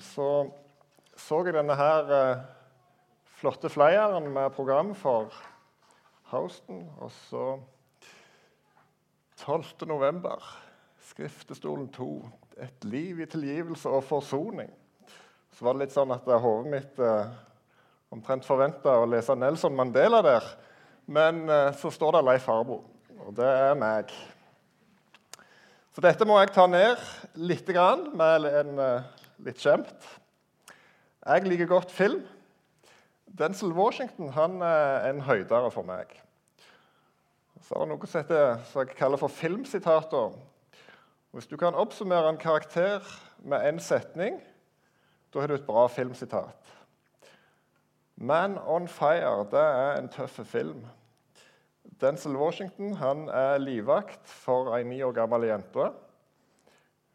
Så så jeg denne her eh, flotte flyeren med program for Houston. Og så 12. november, Skriftestolen 2. Et liv i tilgivelse og forsoning. Så var det litt sånn at hodet mitt eh, omtrent forventa å lese Nelson Mandela der. Men eh, så står det Leif Harbo, og det er meg. Så dette må jeg ta ned litt med en eh, litt skjemt. Jeg liker godt film. Denzil Washington han er en høydere for meg. Så er det noe som, som jeg kaller for filmsitater. Hvis du kan oppsummere en karakter med én setning, da har du et bra filmsitat. 'Man on Fire' det er en tøff film. Denzil Washington han er livvakt for ei ni år gammel jente.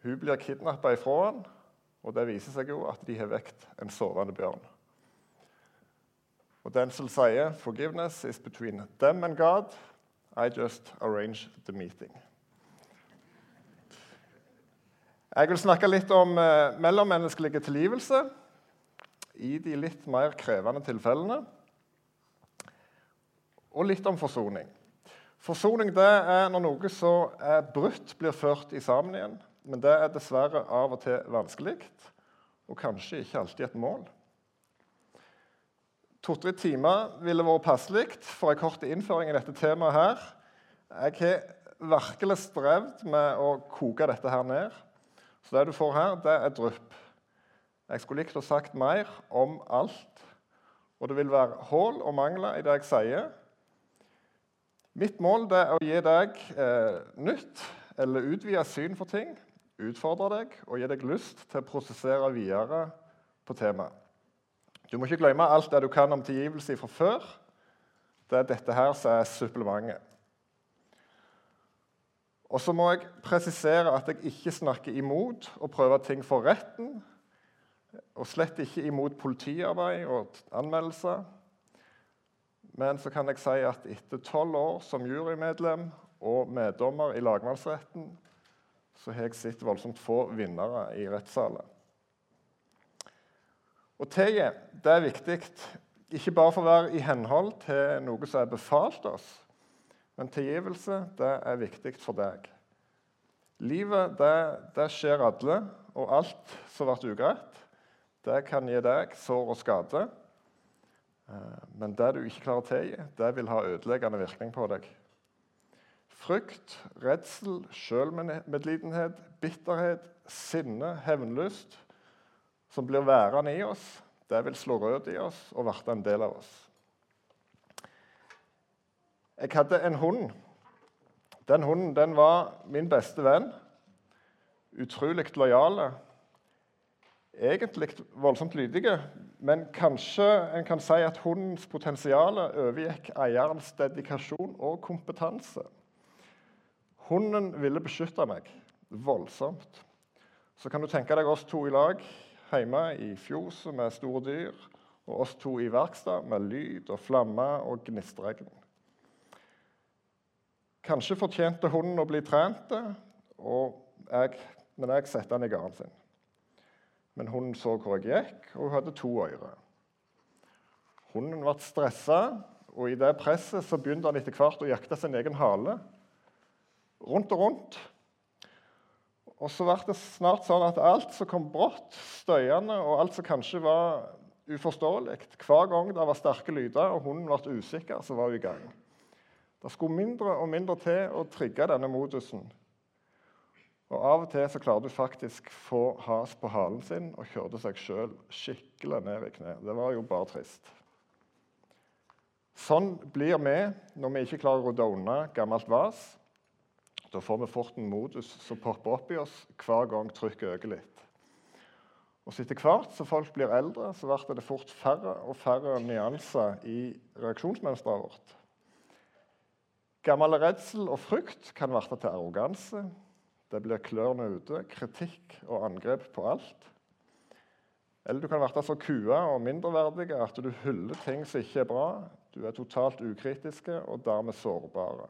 Hun blir kidnappa ifra han, og det viser seg jo at de har vekt en sovende bjørn. Og Denzil sier 'Forgiveness is between them and God. I just arrange the meeting'. Jeg vil snakke litt om eh, mellommenneskelige tilgivelse i de litt mer krevende tilfellene. Og litt om forsoning. Forsoning det er når noe som er brutt, blir ført i sammen igjen. Men det er dessverre av og til vanskelig, og kanskje ikke alltid et mål. To-tre timer ville vært passelig for en kort innføring i dette temaet. her. Jeg har virkelig strevd med å koke dette her ned. Så det du får her, det er drypp. Jeg skulle likt å sagt mer om alt. Og det vil være hull og mangler i det jeg sier. Mitt mål er å gi deg eh, nytt eller utvida syn for ting utfordre deg og gi deg lyst til å prosessere videre på temaet. Du må ikke glemme alt det du kan om tilgivelse fra før. Det er dette her som er supplementet. Og så må jeg presisere at jeg ikke snakker imot å prøve ting for retten. Og slett ikke imot politiarbeid og anmeldelser. Men så kan jeg si at etter tolv år som jurymedlem og meddommer i lagmannsretten så har jeg sett voldsomt få vinnere i rettssaler. Og Teget det er viktig, ikke bare for å være i henhold til noe som er befalt oss, men tilgivelse det er viktig for deg. Livet det, det skjer alle, og alt som blir ugreit, det kan gi deg sår og skade. Eh, men det du ikke klarer å tilgi, det vil ha ødeleggende virkning på deg. Frykt, redsel, sjølmedlidenhet, bitterhet, sinne, hevnlyst, som blir værende i oss, det vil slå rød i oss og bli en del av oss. Jeg hadde en hund. Den hunden den var min beste venn. Utrolig lojal. Egentlig voldsomt lydige, men kanskje en kan si at hundens potensial overgikk eierens dedikasjon og kompetanse. Hunden ville beskytte meg voldsomt. Så kan du tenke deg oss to i lag hjemme i fjoset med store dyr, og oss to i verksted med lyd og flamme og gnistregn. Kanskje fortjente hunden å bli trent, jeg, men jeg satte den i gården sin. Men hunden så hvor jeg gikk, og hun hadde to ører. Hunden ble stressa, og i det presset så begynte han etter hvert å jakte sin egen hale rundt og rundt. Og så ble det snart sånn at alt som kom brått, støyende, og alt som kanskje var uforståelig Hver gang det var sterke lyder og hunden ble usikker, så var hun i gang. Det skulle mindre og mindre til å trigge denne modusen. Og Av og til så klarte hun faktisk få has på halen sin og kjørte seg sjøl skikkelig ned i kne. Det var jo bare trist. Sånn blir vi når vi ikke klarer å rydde unna gammelt vas da får vi fort en modus som popper opp i oss hver gang trykket øker litt. Og så Etter hvert som folk blir eldre, så blir det fort færre og færre nyanser i reaksjonsmønsteret vårt. Gammel redsel og frykt kan bli til arroganse. Det blir klørne ute, kritikk og angrep på alt. Eller du kan bli så kua og mindreverdige at du hyller ting som ikke er bra. Du er totalt ukritiske og dermed sårbare.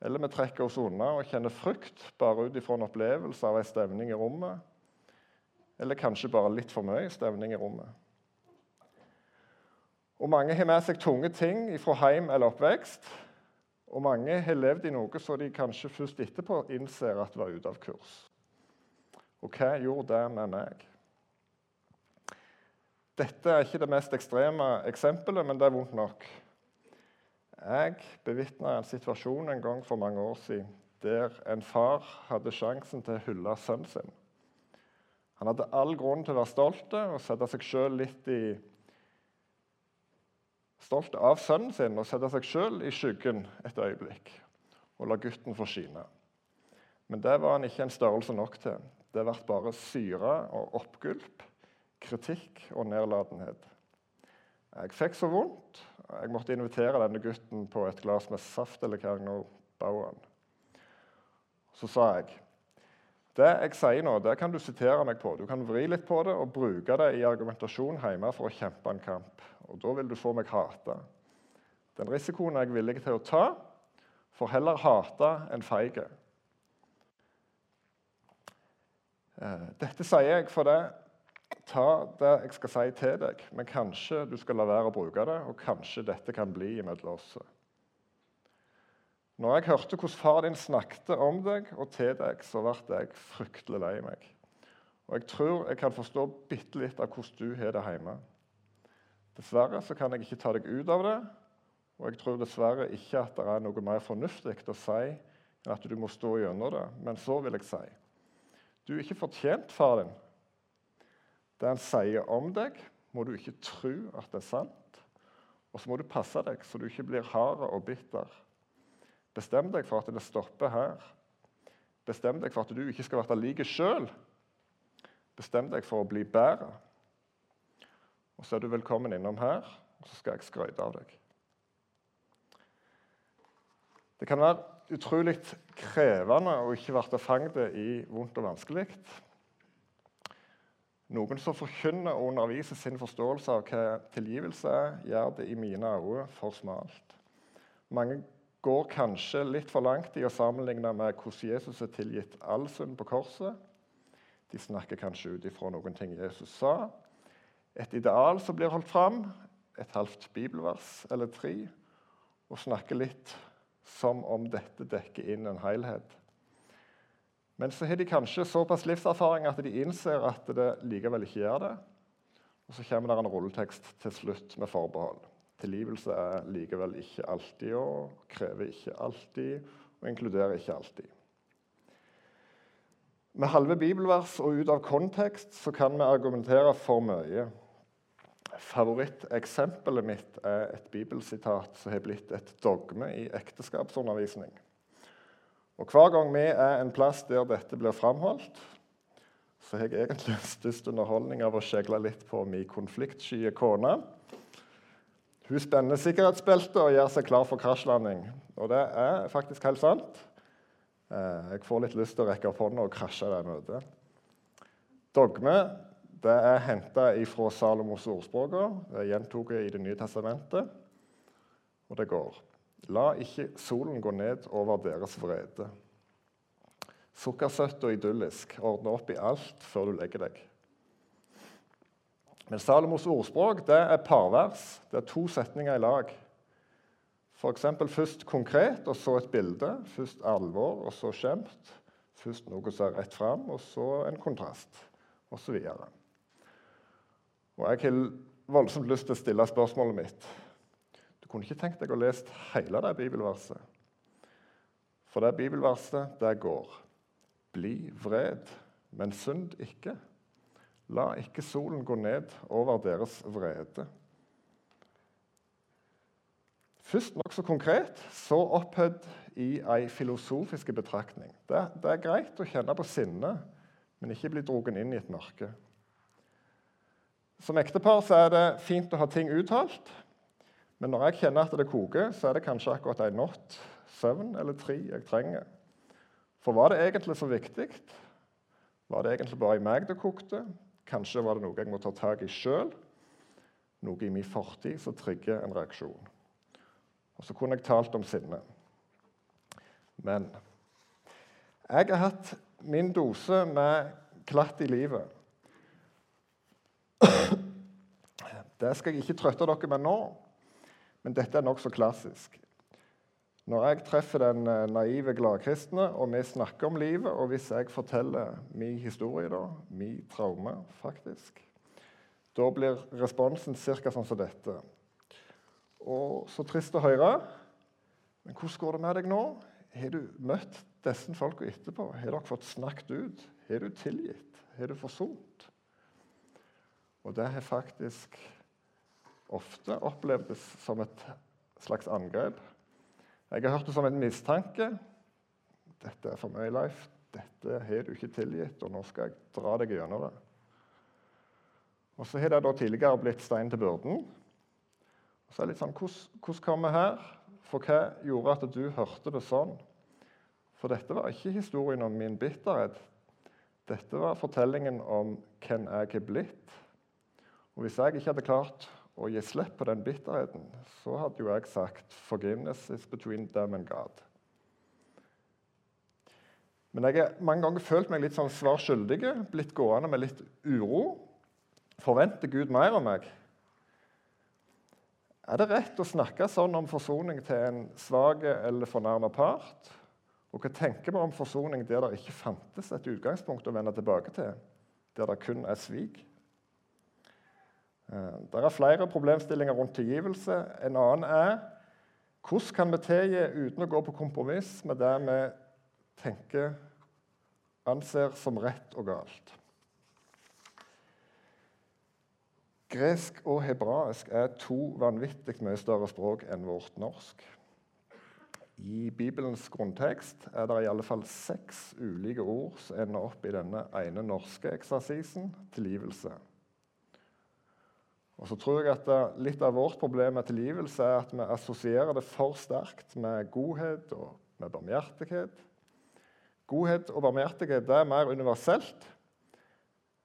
Eller vi trekker oss unna og kjenner frykt bare ut ifra en opplevelse av en stemning i rommet. eller kanskje bare litt for mye stemning i rommet. Og Mange har med seg tunge ting fra heim eller oppvekst. Og mange har levd i noe så de kanskje først etterpå innser at var ute av kurs. Og hva gjorde det med meg? Dette er ikke det mest ekstreme eksempelet, men det er vondt nok. Jeg bevitna en situasjon en gang for mange år siden der en far hadde sjansen til å hylle sønnen sin. Han hadde all grunn til å være stolt og sette seg sjøl litt i Stolt av sønnen sin og sette seg sjøl i skyggen et øyeblikk og la gutten få skine. Men det var han ikke en størrelse nok til. Det ble bare syre og oppgulp, kritikk og nedlatenhet. Jeg fikk så vondt. Jeg måtte invitere denne gutten på et glass med saft eller hva jeg nå ba han. Så sa jeg det jeg sier nå, det kan du sitere meg på. Du kan vri litt på det og bruke det i argumentasjon hjemme for å kjempe en kamp. Og da vil du få meg hata. Den risikoen er jeg villig til å ta, for heller hata enn feige. Eh, dette sier jeg for det. Ta det jeg skal si til deg, men kanskje du skal la være å bruke det, og kanskje dette kan bli imellom oss. Når jeg hørte hvordan far din snakket om deg og til deg, så ble jeg fryktelig lei meg. Og jeg tror jeg kan forstå bitte litt av hvordan du har det hjemme. Dessverre så kan jeg ikke ta deg ut av det, og jeg tror dessverre ikke at det er noe mer fornuftig å si enn at du må stå gjennom det. Men så vil jeg si du er ikke fortjent, far din. Det han sier om deg, må du ikke tro at det er sant. Og så må du passe deg så du ikke blir hard og bitter. Bestem deg for at det stopper her. Bestem deg for at du ikke skal være lik sjøl. Bestem deg for å bli bedre. Og så er du velkommen innom her, og så skal jeg skryte av deg. Det kan være utrolig krevende å ikke bli fanget i vondt og vanskelig. Noen som forkynner og underviser sin forståelse av hva tilgivelse er, gjør det i mine øyne for smalt. Mange går kanskje litt for langt i å sammenligne med hvordan Jesus er tilgitt all synd på korset. De snakker kanskje ut ifra noen ting Jesus sa. Et ideal som blir holdt fram, et halvt bibelvers eller tre, og snakker litt som om dette dekker inn en helhet. Men så har de kanskje såpass livserfaring at de innser at det likevel ikke gjør det. Og så kommer det en rulletekst til slutt med forbehold. Tilgivelse er likevel ikke alltid og krever ikke alltid og inkluderer ikke alltid. Med halve bibelvers og ut av kontekst så kan vi argumentere for mye. Favoritteksempelet mitt er et bibelsitat som har blitt et dogme i ekteskapsundervisning. Og Hver gang vi er en plass der dette blir framholdt, så har jeg egentlig størst underholdning av å skjegle litt på min konfliktsky kone. Hun spenner sikkerhetsbeltet og gjør seg klar for krasjlanding. Og det er faktisk helt sant. Eh, jeg får litt lyst til å rekke opp hånda og krasje det møtet. Dogme det er henta fra Salomos ordspråker. Det er gjentatt i Det nye testamentet. Og det går La ikke solen gå ned over deres vrede. Sukkersøtt og idyllisk. Ordne opp i alt før du legger deg. Men Salomos ordspråk det er parvers. Det er to setninger i lag. F.eks. først konkret, og så et bilde. Først alvor, og så skjemt. Først noe som er rett fram, og så en kontrast, osv. Og, og jeg har voldsomt lyst til å stille spørsmålet mitt. Du kunne ikke tenkt deg å lese hele det bibelverset. For det bibelverset, det går. Bli vred, men synd ikke. La ikke solen gå ned over deres vrede. Først nokså konkret, så opphøyd i ei filosofisk betraktning. Det, det, er greit å kjenne på sinne, men ikke bli dratt inn i et mørke. Som ektepar så er det fint å ha ting uttalt, men når jeg kjenner at det koker, så er det kanskje akkurat en natt, søvn eller tre jeg trenger. For var det egentlig så viktig? Var det egentlig bare i meg det kokte? Kanskje var det noe jeg må ta tak i sjøl. Noe i min fortid som trigger en reaksjon. Og så kunne jeg talt om sinne. Men jeg har hatt min dose med klatt i livet. Det skal jeg ikke trøtte dere med nå, men dette er nokså klassisk. Når jeg treffer den eh, naive gladkristne, og vi snakker om livet, og hvis jeg forteller min historie, da, min traume, faktisk, da blir responsen ca. sånn som dette. Og så trist å høre. Men hvordan går det med deg nå? Har du møtt disse folka etterpå? Har dere fått snakket ut? Har du tilgitt? Har du forsont? Og det har faktisk ofte opplevdes som et slags angrep. Jeg har hørt det som en mistanke. Dette er for mye, Leif. Dette har du ikke tilgitt, og nå skal jeg dra deg gjennom det. Og Så har det da tidligere blitt stein til byrden. Og så er det litt sånn, Hvordan kom vi her? For hva gjorde at du hørte det sånn? For dette var ikke historien om min bitterhet. Dette var fortellingen om hvem jeg er blitt. Og Hvis jeg ikke hadde klart å gi slipp på den bitterheten, så hadde jo jeg sagt 'forgiveness is between them and God'. Men jeg har mange ganger følt meg litt sånn svar skyldig, blitt gående med litt uro. Forventer Gud mer av meg? Er det rett å snakke sånn om forsoning til en svak eller fornærmet part? Og hva tenker vi om forsoning der det ikke fantes et utgangspunkt å vende tilbake til, der det kun er svik? Eh, det er flere problemstillinger rundt tilgivelse. En annen er hvordan kan vi tilgi uten å gå på kompromiss med det vi tenker anser som rett og galt? Gresk og hebraisk er to vanvittig mye større språk enn vårt norsk. I Bibelens grunntekst er det i alle fall seks ulike ord som ender opp i denne ene norske eksersisen tilgivelse. Og så tror jeg at Litt av vårt problem med tilgivelse er at vi assosierer det for sterkt med godhet og med barmhjertighet. Godhet og barmhjertighet er mer universelt.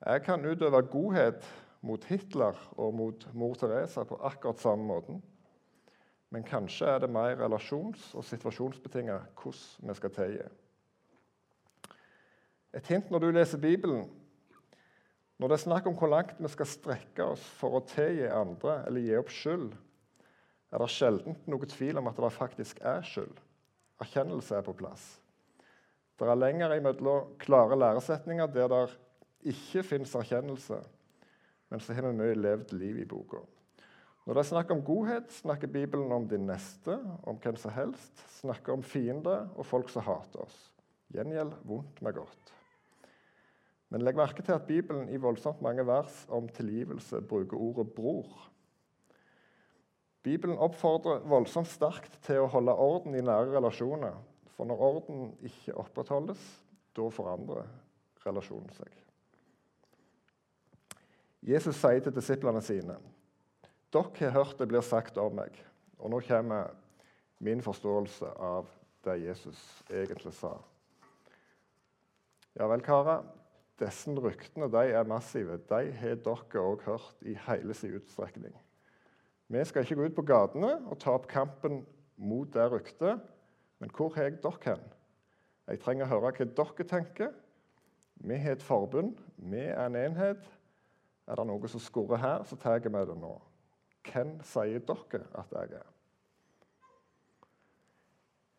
Jeg kan utøve godhet mot Hitler og mot mor Teresa på akkurat samme måten. Men kanskje er det mer relasjons- og situasjonsbetinget hvordan vi skal tilgi. Et hint når du leser Bibelen, når det er snakk om hvor langt vi skal strekke oss for å tilgi andre eller gi opp skyld, er det sjelden noe tvil om at det faktisk er skyld. Erkjennelse er på plass. Det er lenger imellom klare læresetninger der det ikke fins erkjennelse, men så har vi mye levd liv i boka. Når det er snakk om godhet, snakker Bibelen om din neste, om hvem som helst, snakker om fiender og folk som hater oss. Gjengjeld vondt med godt. Men legg merke til at Bibelen i voldsomt mange vers om tilgivelse bruker ordet 'bror'. Bibelen oppfordrer voldsomt sterkt til å holde orden i nære relasjoner. For når orden ikke opprettholdes, da forandrer relasjonen seg. Jesus sier til disiplene sine.: Dere har hørt det blir sagt om meg. Og nå kommer min forståelse av det Jesus egentlig sa. Ja vel, karer. Disse ryktene de er massive. De har dere òg hørt i hele sin utstrekning. Vi skal ikke gå ut på gatene og ta opp kampen mot det ryktet. Men hvor har jeg dere hen? Jeg trenger å høre hva dere tenker. Vi har et forbund, vi er en enhet. Er det noe som skurrer her, så tar vi det nå. Hvem sier dere at jeg er?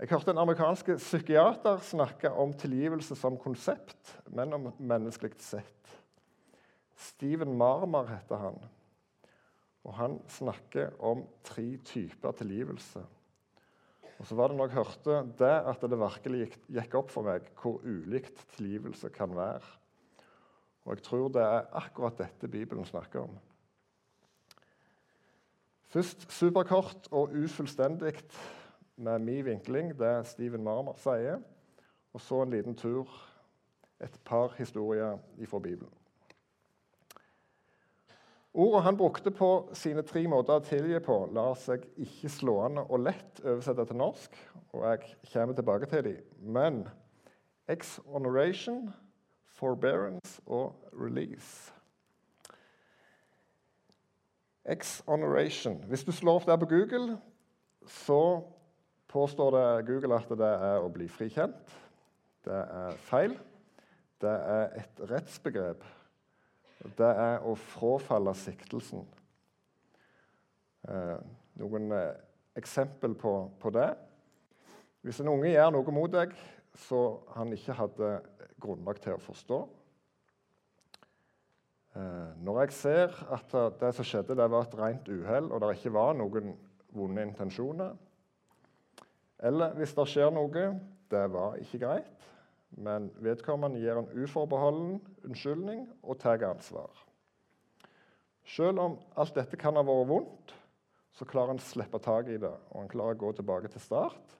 Jeg hørte en amerikansk psykiater snakke om tilgivelse som konsept, men om menneskelig sett. Steven Marmar heter han. Og Han snakker om tre typer tilgivelse. Og så var det når jeg hørte det, at det virkelig gikk, opp for meg hvor ulikt tilgivelse kan være. Og jeg tror det er akkurat dette Bibelen snakker om. Først superkort og ufullstendig med min vinkling, det Steven Marmer sier, og så en liten tur, et par historier fra Bibelen. Ordet han brukte på sine tre måter å tilgi på, lar seg ikke slående og lett oversette til norsk, og jeg kommer tilbake til dem. Men exoneration, forbearance og release. Exoneration. Hvis du slår opp der på Google, så påstår det Google at det er å bli frikjent. Det er feil. Det er et rettsbegrep. Det er å frafalle siktelsen. Eh, noen eh, eksempel på, på, det. Hvis en unge gjør noe mot deg så han ikke hadde grunnlag til å forstå eh, Når jeg ser at det som skjedde, det var et rent uhell, og det ikke var noen vonde intensjoner Eller hvis det skjer noe, det var ikke greit, men vedkommende gir en uforbeholden unnskyldning og tar ansvar. Selv om alt dette kan ha vært vondt, så klarer å slippe tak i det, og han klarer å gå tilbake til start.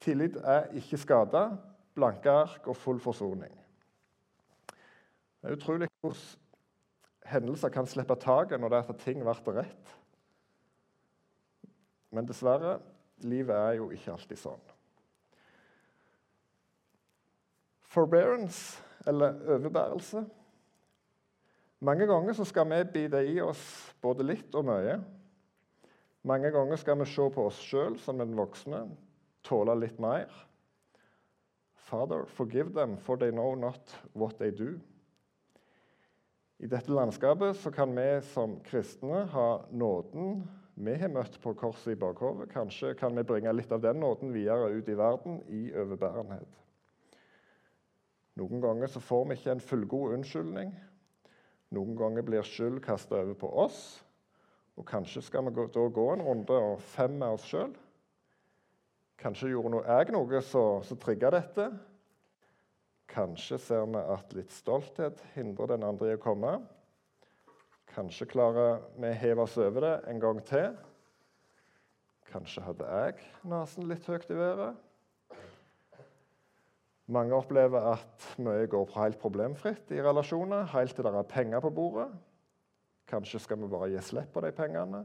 Tillit er ikke skada, blanke ark og full forsoning. Det er utrolig hvordan hendelser kan slippe taket når det er at ting blir rett. Men dessverre, livet er jo ikke alltid sånn. Forbearance, eller overbærelse Mange ganger skal vi bite i oss både litt og mye. Mange ganger skal vi se på oss sjøl som den voksne, tåle litt mer. Father, forgive them, for they know not what they do. I dette landskapet kan vi som kristne ha nåden vi har møtt på korset i bakhodet. Kanskje kan vi bringe litt av den nåden videre ut i verden i overbærenhet. Noen ganger så får vi ikke en fullgod unnskyldning. Noen ganger blir skyld kasta over på oss. Og kanskje skal vi da gå en runde og fem med oss sjøl. Kanskje gjorde jeg noe som trigga dette. Kanskje ser vi at litt stolthet hindrer den andre i å komme. Kanskje klarer vi å heve oss over det en gang til. Kanskje hadde jeg nesen litt høyt i været. Mange opplever at mye går helt problemfritt i relasjoner, helt til det er penger på bordet. Kanskje skal vi bare gi slipp på de pengene.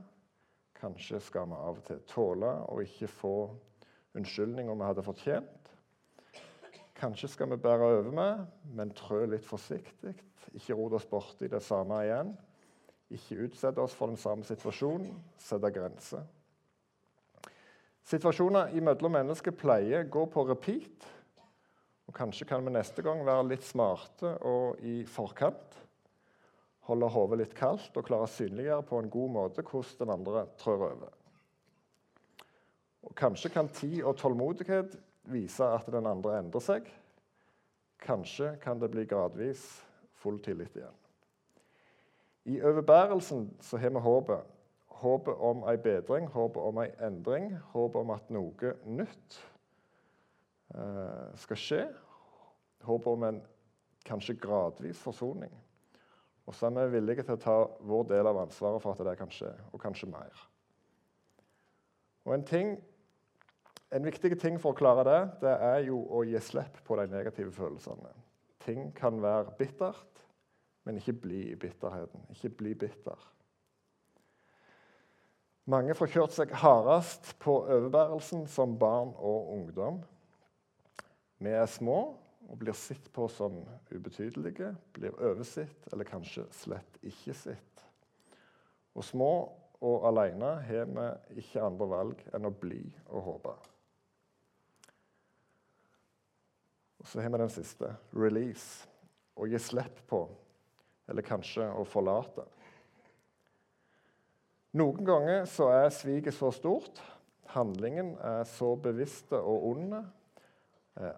Kanskje skal vi av og til tåle å ikke få unnskyldninger vi hadde fortjent. Kanskje skal vi bære over med, men trø litt forsiktig. Ikke rote oss borti det samme igjen. Ikke utsette oss for den samme situasjonen. Sette grenser. Situasjoner imellom mennesker pleier å gå på repeat. Og Kanskje kan vi neste gang være litt smarte og i forkant holde hodet litt kaldt og klare å synliggjøre på en god måte hvordan den andre trør over. Og kanskje kan tid og tålmodighet vise at den andre endrer seg. Kanskje kan det bli gradvis full tillit igjen. I overbærelsen så har vi håpet. Håpet om ei bedring, håpet om ei endring, håpet om at noe nytt eh, skal skje. Håpet om en kanskje gradvis forsoning. Og så er vi villige til å ta vår del av ansvaret for at det kan skje, og kanskje mer. Og en, ting, en viktig ting for å klare det, det er jo å gi slipp på de negative følelsene. Ting kan være bittert, men ikke bli i bitterheten. Ikke bli bitter. Mange får kjørt seg hardest på overbærelsen som barn og ungdom. Vi er små, og blir sett på som ubetydelige, blir oversett eller kanskje slett ikke sett. Og små og alene har vi ikke andre valg enn å bli og håpe. Og Så har vi den siste release. Å gi slipp på, eller kanskje å forlate. Noen ganger så er sviket så stort, handlingen er så bevisste og onde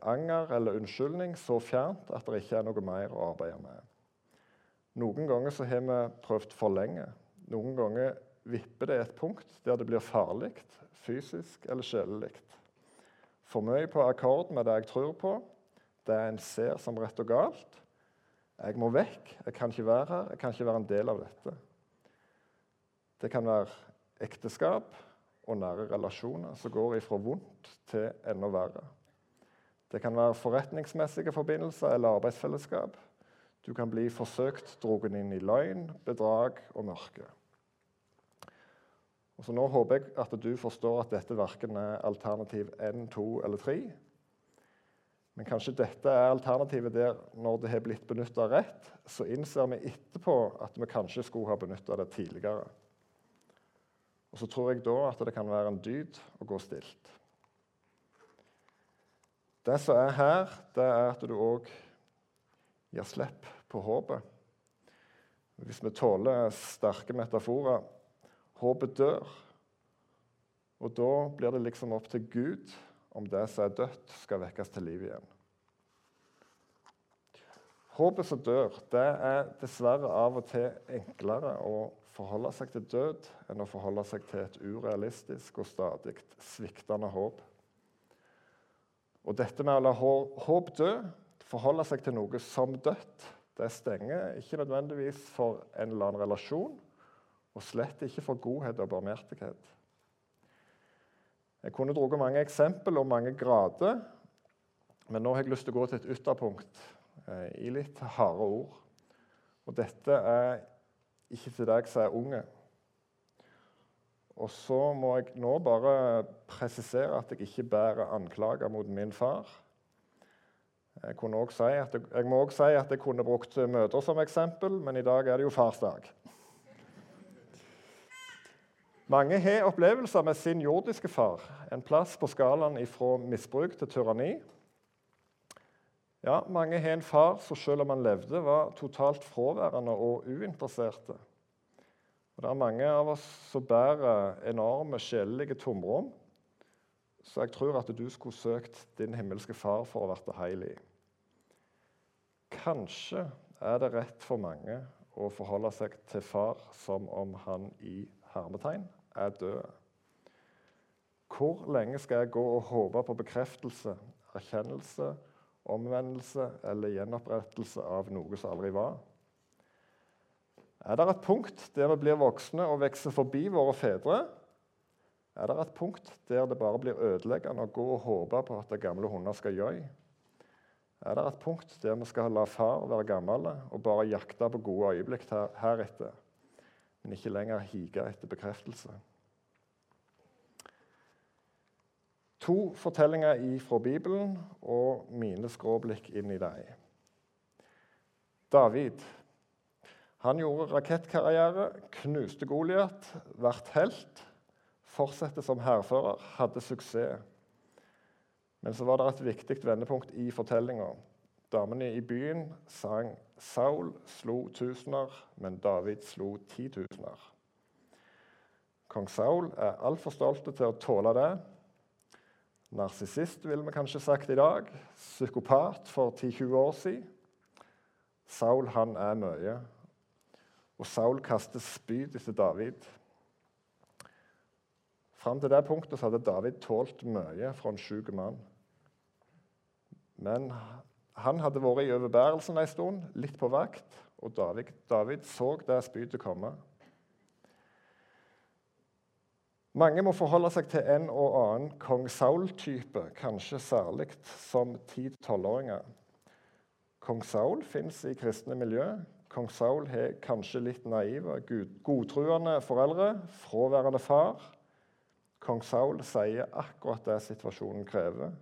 anger eller unnskyldning så fjernt at det ikke er noe mer å arbeide med. Noen ganger så har vi prøvd for lenge. Noen ganger vipper det et punkt der det blir farlig, fysisk eller sjelelig. For mye på akkord med det jeg tror på, det en ser som rett og galt. Jeg må vekk, jeg kan ikke være her, jeg kan ikke være en del av dette. Det kan være ekteskap og nære relasjoner som går ifra vondt til enda verre. Det kan være forretningsmessige forbindelser eller arbeidsfellesskap. Du kan bli forsøkt dratt inn i løgn, bedrag og mørke. Og så Nå håper jeg at du forstår at dette verken er alternativ 1, 2 eller 3. Men kanskje dette er alternativet der når det har blitt benytta rett, så innser vi etterpå at vi kanskje skulle ha benytta det tidligere. Og så tror jeg da at det kan være en dyd å gå stilt. Det som er her, det er at du òg gir slipp på håpet. Hvis vi tåler sterke metaforer Håpet dør. Og da blir det liksom opp til Gud om det som er dødt, skal vekkes til liv igjen. Håpet som dør, det er dessverre av og til enklere å forholde seg til død enn å forholde seg til et urealistisk og stadig sviktende håp. Og dette med å la håp dø, forholde seg til noe som dødt, det stenger ikke nødvendigvis for en eller annen relasjon, og slett ikke for godhet og barmhjertighet. Jeg kunne dratt mange eksempel og mange grader, men nå har jeg lyst til å gå til et ytterpunkt eh, i litt harde ord. Og dette er ikke til deg som er unge. Og så må jeg nå bare presisere at jeg ikke bærer anklager mot min far. Jeg, si jeg, jeg må også si at jeg kunne brukt møter som eksempel, men i dag er det jo farsdag. Mange har opplevelser med sin jordiske far, en plass på skalaen fra misbruk til tyranni. Ja, Mange har en far som selv om han levde, var totalt fraværende og uinteresserte. Og Det er mange av oss som bærer enorme sjelelige tomrom. Så jeg tror at du skulle søkt din himmelske far for å bli heil i. Kanskje er det rett for mange å forholde seg til far som om han i hermetegn er død. Hvor lenge skal jeg gå og håpe på bekreftelse, erkjennelse, omvendelse eller gjenopprettelse av noe som aldri var? Er det et punkt der vi blir voksne og vokser forbi våre fedre? Er det et punkt der det bare blir ødeleggende å gå og håpe på at gamle hunder skal gjøy? Er det et punkt der vi skal la far være gammel og bare jakte på gode øyeblikk heretter? Men ikke lenger hige etter bekreftelse. To fortellinger fra Bibelen og mine skråblikk inn i dem. David han gjorde rakettkarriere, knuste Goliat, ble helt, fortsatte som hærfører, hadde suksess. Men så var det et viktig vendepunkt i fortellinga. Damene i byen sang 'Saul slo tusener, men David slo titusener'. Kong Saul er altfor stolt til å tåle det. Narsissist, ville vi kanskje sagt i dag. Psykopat for 10-20 år siden. Saul han er mye. Og Saul kaster spyd etter David. Fram til det punktet hadde David tålt mye fra en sjuk mann. Men han hadde vært i overbærelsen en stund, litt på vakt, og David, David så det spydet komme. Mange må forholde seg til en og annen kong Saul-type, kanskje særlig som 10-12-åringer. Kong Saul fins i kristne miljø. Kong Saul har kanskje litt naive, godtruende foreldre, fraværende far. Kong Saul sier akkurat det situasjonen krever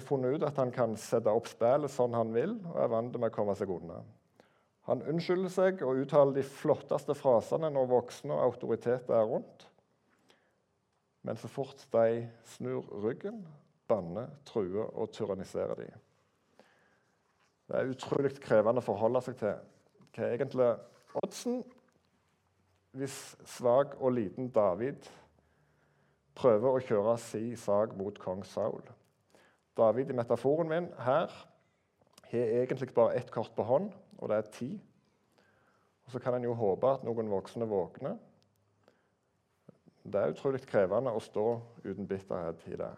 har funnet ut at han kan sette opp spillet sånn han vil, og er vant med å komme seg unna. Han unnskylder seg og uttaler de flotteste frasene når voksne og autoriteter er rundt. Men så fort de snur ryggen, banner, truer og tyranniserer de. Det er utrolig krevende å forholde seg til. Hva er egentlig oddsen hvis svak og liten David prøver å kjøre si sak mot kong Saul? David i metaforen min her har egentlig bare ett kort på hånd, og det er tid. Og Så kan en jo håpe at noen voksne våkner. Det er utrolig krevende å stå uten bitterhet i det.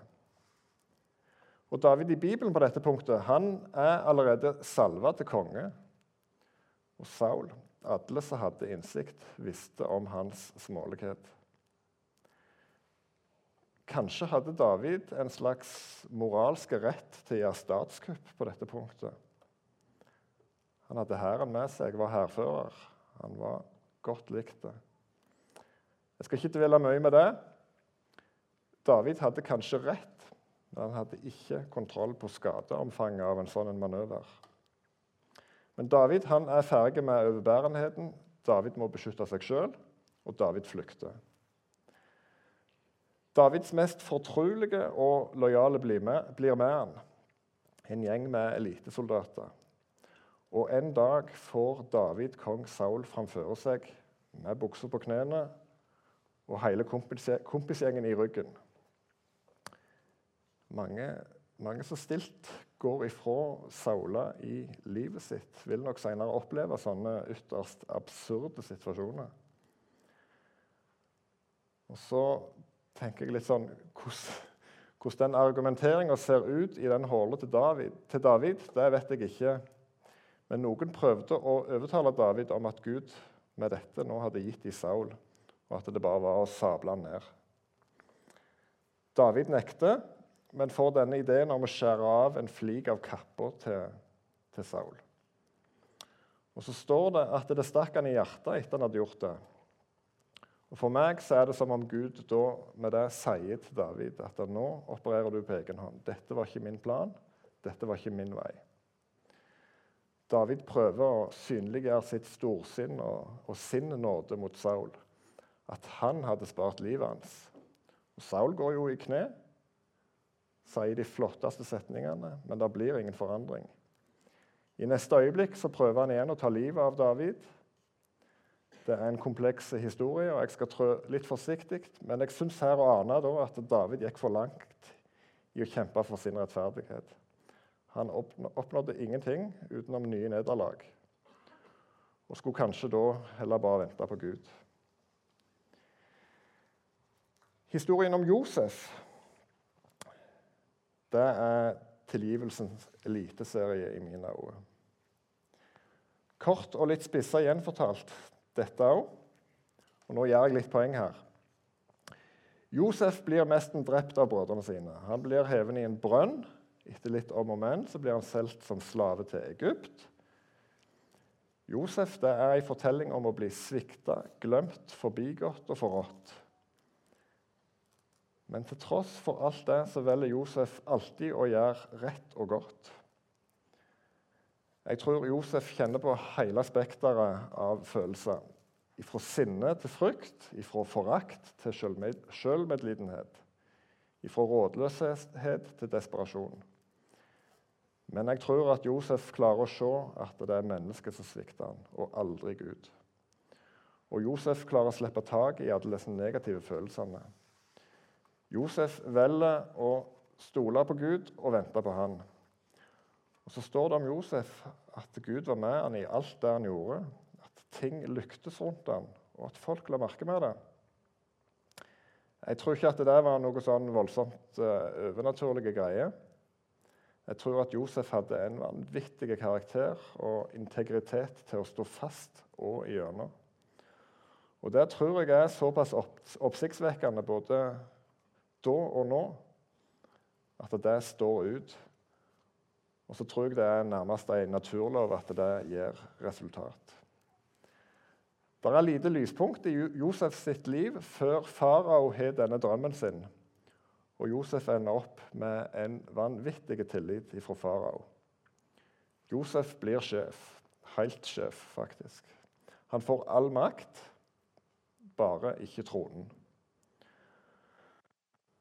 Og David i Bibelen på dette punktet han er allerede salva til konge. Og Saul, alle som hadde innsikt, visste om hans smålighet. Kanskje hadde David en slags moralske rett til å gjøre statskupp på dette punktet. Han hadde hæren med seg, var hærfører. Han var godt likt. Jeg skal ikke dvele mye med det. David hadde kanskje rett, men han hadde ikke kontroll på skadeomfanget av en sånn manøver. Men David han er ferdig med overbærenheten. David må beskytte seg sjøl, og David flykter. Davids mest fortrolige og lojale blir med, blir med han. En gjeng med elitesoldater. Og en dag får David kong Saul framføre seg med buksa på knærne og hele kompisgjengen i ryggen. Mange, mange som stilt går ifra Saula i livet sitt, vil nok senere oppleve sånne ytterst absurde situasjoner. Og så tenker jeg litt sånn hvordan, den argumenteringa ser ut i den håla til til David, det vet jeg ikke. Men noen prøvde å overtale David om at Gud med dette nå hadde gitt i Saul, og at det bare var å sable han ned. David nekter, men får denne ideen om å skjære av en flik av kappa til, til Saul. Og Så står det at det stakk han i hjertet etter han hadde gjort det. Og For meg så er det som om Gud da med det sier til David at nå opererer du på egen hånd. Dette var ikke min plan. Dette var ikke min vei. David prøver å synliggjøre sitt storsinn og, og sin nåde mot Saul. At han hadde spart livet hans. Og Saul går jo i kne, sier de flotteste setningene, men det blir ingen forandring. I neste øyeblikk så prøver han igjen å ta livet av David. Det er en kompleks historie, og jeg skal trå litt forsiktig. Men jeg syns her å ane at David gikk for langt i å kjempe for sin rettferdighet. Han oppnådde ingenting utenom nye nederlag. Og skulle kanskje da heller bare vente på Gud. Historien om Josef det er tilgivelsens eliteserie i mine øyne. Kort og litt spissa gjenfortalt dette òg. Og nå gjør jeg litt poeng her. Josef blir nesten drept av brødrene sine. Han blir hevet i en brønn etter litt om og men så blir han solgt som slave til Egypt. Josef det er en fortelling om å bli svikta, glemt, forbigått og forrådt. Men til tross for alt det så velger Josef alltid å gjøre rett og godt. Jeg tror Josef kjenner på hele spekteret av følelser. Fra sinne til frykt, fra forakt til selvmedlidenhet. Fra rådløshet til desperasjon. Men jeg tror at Josef klarer å se at det er mennesket som svikter han, og aldri Gud. Og Josef klarer å slippe tak i alle disse negative følelsene. Josef velger å stole på Gud og vente på han. Og Så står det om Josef at Gud var med han i alt det han gjorde. At ting lyktes rundt han, og at folk la merke med det. Jeg tror ikke at det der var noe sånn voldsomt uh, overnaturlige greier. Jeg tror at Josef hadde en vanvittig karakter og integritet til å stå fast og igjennom. Og Det tror jeg er såpass oppsiktsvekkende både da og nå at det står ut. Og så tror jeg det er nærmest en naturlov at det gir resultat. Det er lite lyspunkt i Josefs sitt liv før farao har denne drømmen sin og Josef ender opp med en vanvittig tillit fra farao. Josef blir sjef. Helt sjef, faktisk. Han får all makt, bare ikke tronen.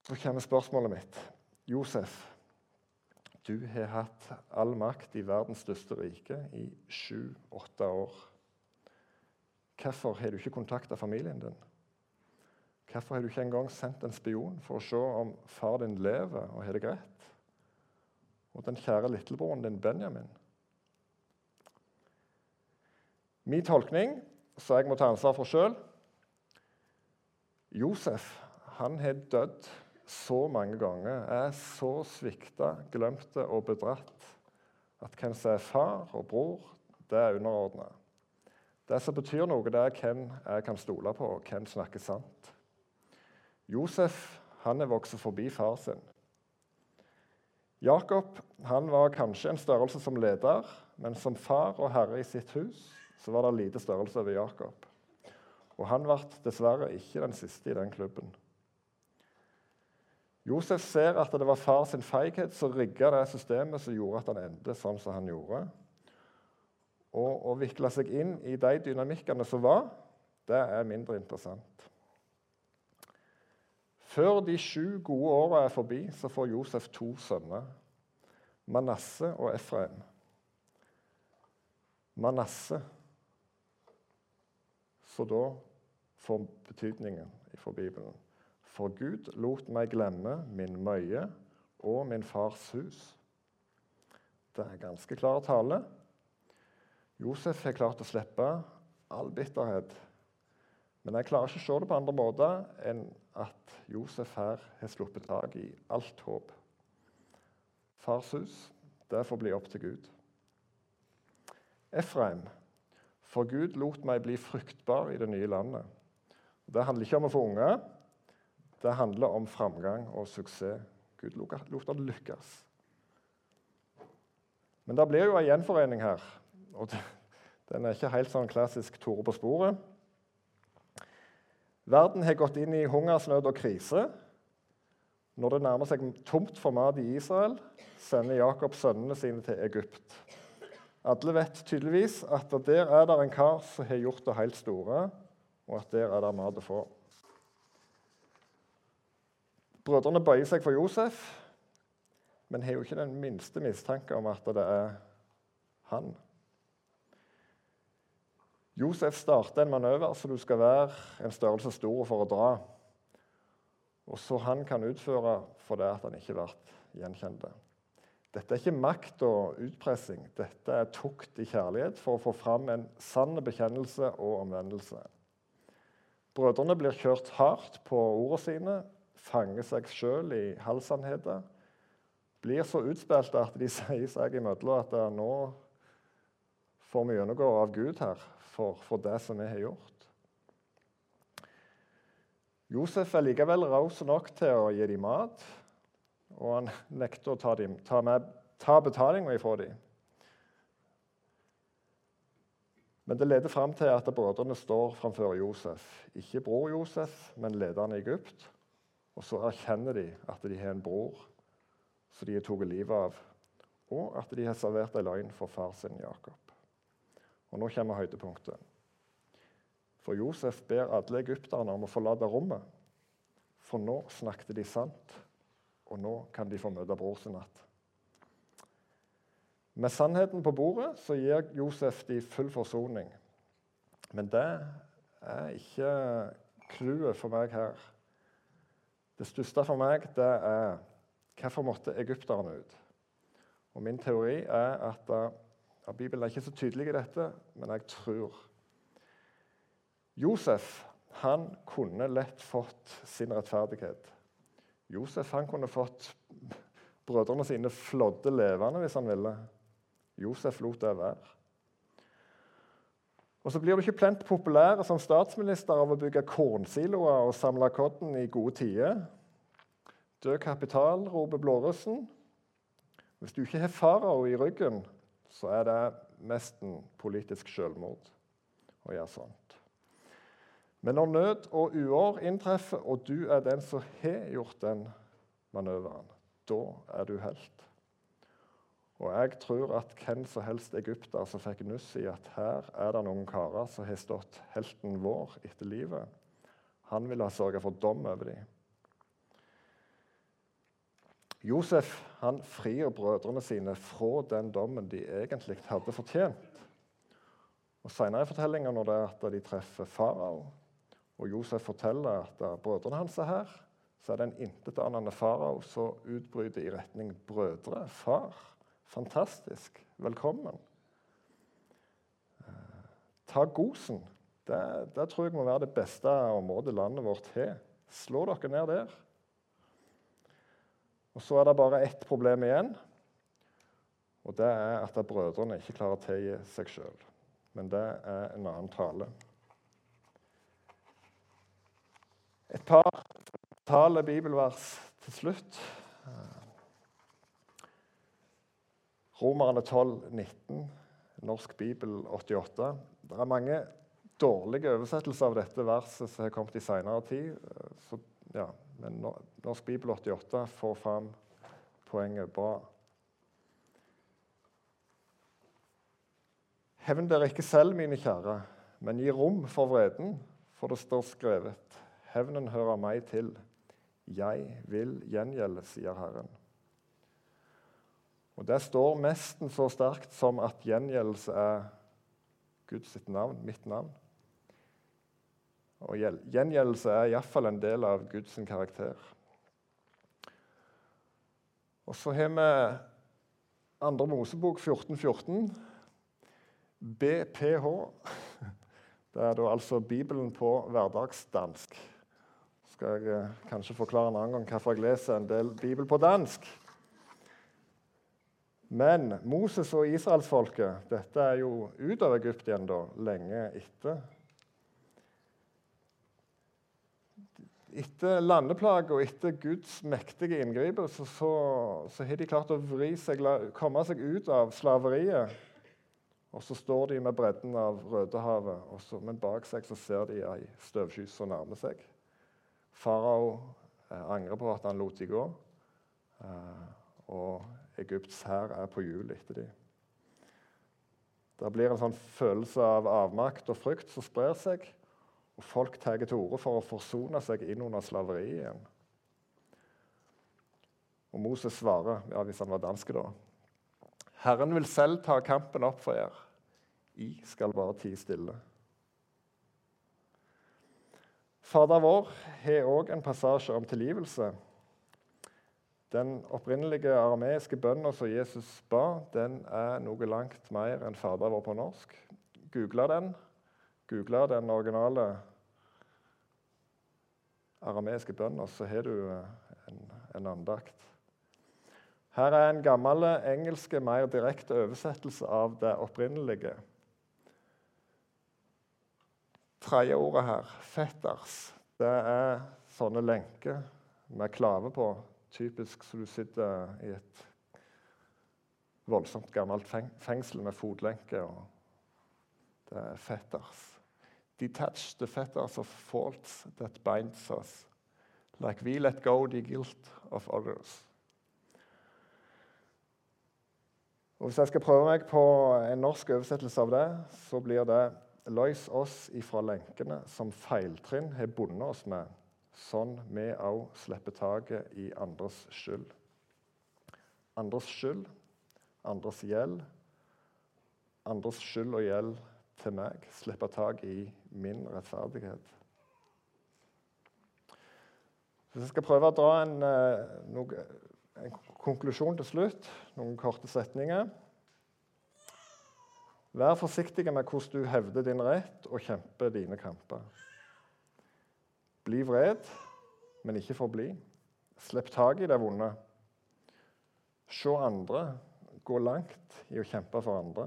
Så kommer spørsmålet mitt. Josef, du har hatt all makt i verdens største rike i sju-åtte år. Hvorfor har du ikke kontakta familien din? Hvorfor har du ikke engang sendt en spion for å se om far din lever og har det greit? Og den kjære lillebroren din, Benjamin. Min tolkning, som jeg må ta ansvar for sjøl Josef han har dødd så mange ganger, er så svikta, glemte og bedratt at hvem som er far og bror, det er underordna. Det som betyr noe, det er hvem jeg kan stole på, og hvem snakker sant. Josef han er vokst forbi far sin. Jakob han var kanskje en størrelse som leder, men som far og herre i sitt hus så var det lite størrelse over Jakob. Og han ble dessverre ikke den siste i den klubben. Josef ser at det var far sin feighet som rigga det systemet som gjorde at han endte sånn som han gjorde. Og å vikle seg inn i de dynamikkene som var, det er mindre interessant. Før de sju gode åra er forbi, så får Josef to sønner. Manasse og Efraim. Manasse, Så da får betydningen fra Bibelen. For Gud lot meg glemme min møye og min fars hus. Det er ganske klar tale. Josef har klart å slippe all bitterhet. Men jeg klarer ikke å se det på andre måter enn at Josef her har sluppet tak i alt håp. Fars hus, det får bli opp til Gud. Efraim, for Gud lot meg bli fruktbar i det nye landet. Det handler ikke om å få unger, det handler om framgang og suksess. Gud lot det lykkes. Men det blir jo en gjenforening her. og Den er ikke helt sånn klassisk Tore på sporet. Verden har gått inn i hungersnød og krise. Når det nærmer seg tomt for mat i Israel, sender Jakob sønnene sine til Egypt. Alle vet tydeligvis at der er det en kar som har gjort det helt store, og at der er det mat å få. Brødrene bøyer seg for Josef, men har jo ikke den minste mistanke om at det er han. Josef starter en manøver så du skal være en størrelse stor for å dra. Og så han kan utføre for det at han ikke ble gjenkjent. Dette er ikke makt og utpressing. Dette er tukt i kjærlighet for å få fram en sann bekjennelse og omvendelse. Brødrene blir kjørt hardt på ordene sine, fanger seg sjøl i halvsannheter. Blir så utspilte at de sier seg imellom at nå får vi gjennomgå av Gud her for, for det som vi har gjort. Josef er likevel raus nok til å gi dem mat, og han nekter å ta, dem, ta, med, ta betalinga ifra dem. Men det leder fram til at brødrene står framfor Josef. Ikke bror Josef, men lederen i Egypt. Og så erkjenner de at de har en bror som de har tatt livet av, og at de har servert en løgn for far sin Jakob. Og nå kommer høydepunktet. For Josef ber alle egypterne om å forlate rommet. For nå snakket de sant, og nå kan de få møte bror sin igjen. Med sannheten på bordet så gir Josef de full forsoning. Men det er ikke clouet for meg her. Det største for meg det er hvorfor måtte egypterne ut? Og Min teori er at ja, Bibelen er ikke så tydelig i dette, men jeg tror Josef han kunne lett fått sin rettferdighet. Josef han kunne fått brødrene sine flådde levende hvis han ville. Josef lot det være. Og så blir du ikke plent populær som statsminister av å bygge kornsiloer og samle kodden i gode tider. Død kapital, roper blårussen. Hvis du ikke har farao i ryggen, så er det nesten politisk selvmord å gjøre sånt. Men når nød og uår inntreffer, og du er den som har gjort den manøveren, da er du helt. Og jeg tror at hvem som helst egypter som fikk nuss i at her er det noen karer som har stått helten vår etter livet, han ville ha sørga for dom over dem. Josef han frir brødrene sine fra den dommen de egentlig hadde fortjent. Og Senere i fortellinga, når det er at de treffer farao, og Josef forteller at brødrene hans er her, så er det en intetanende farao som utbryter i retning brødre. Far. Fantastisk. Velkommen. Eh, ta gosen. Det, det tror jeg må være det beste området landet vårt har. Slå dere ned der. Og Så er det bare ett problem igjen. Og det er at brødrene ikke klarer å tilgi seg sjøl. Men det er en annen tale. Et par tale bibelvers til slutt. Romerne 12, 19, Norsk bibel 88. Det er mange dårlige oversettelser av dette verset som har kommet i seinere tid. Så ja, men Norsk Bibel 88 får fram poenget bra. Hevn dere ikke selv, mine kjære, men gi rom for vreden, for det står skrevet:" Hevnen hører meg til. Jeg vil gjengjelde, sier Herren. Og Det står nesten så sterkt som at gjengjeldelse er Guds navn, mitt navn. Og Gjengjeldelse er iallfall en del av Guds karakter. Og så har vi andre Mosebok 1414. 14. BPH. Det er da altså Bibelen på hverdagsdansk. Skal jeg eh, kanskje forklare en annen gang hvorfor jeg leser en del Bibel på dansk. Men Moses og israelsfolket Dette er jo ut av Egypt igjen, da, lenge etter. Etter landeplaget og etter Guds mektige inngriper, så, så, har de klart å seg, komme seg ut av slaveriet og så står de med bredden av Rødehavet, også, men bak seg så ser de ei støvsky som nærmer seg. Farao eh, angrer på at han lot de gå, eh, og Egypts hær er på hjul etter dem. Det blir en sånn følelse av avmakt og frykt som sprer seg, og folk tar til orde for å forsone seg inn under slaveriet igjen. Og Moses svarer, ja, hvis han var dansk da Herren vil selv ta kampen opp for dere. I skal bare tie stille. Fader vår har òg en passasje om tilgivelse. Den opprinnelige arameiske bønnen som Jesus ba, den er noe langt mer enn Fader vår på norsk. Google den. Google den originale arameiske bønnen, så har du en, en andakt. Her er en gammel engelsk, mer direkte oversettelse av det opprinnelige. Tredje ordet her, 'fetters', det er sånne lenker med klave på. Typisk så du sitter i et voldsomt gammelt fengsel med fotlenke. og Det er fetters. Detach the fetters of faults that binds us, like we let go the guilt of others. Og Hvis jeg skal prøve meg på en norsk oversettelse av det, så blir det Løs oss ifra lenkene som feiltrinn har bundet oss med, sånn vi òg slipper taket i andres skyld. Andres skyld, andres gjeld, andres skyld og gjeld til meg. Slippe tak i min rettferdighet. Hvis jeg skal prøve å dra en, eh, noe, en konklusjon til slutt, noen korte setninger. Vær forsiktig med hvordan du hevder din rett og kjemper dine kamper. Bli vred, men ikke forbli. Slipp tak i det vonde. Se andre. Gå langt i å kjempe for andre.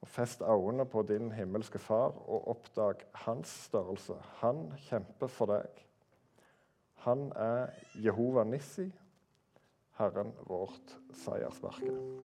Og Fest øynene på din himmelske Far og oppdag hans størrelse. Han kjemper for deg. Han er Jehova Nissi, Herren vårt seiersverke.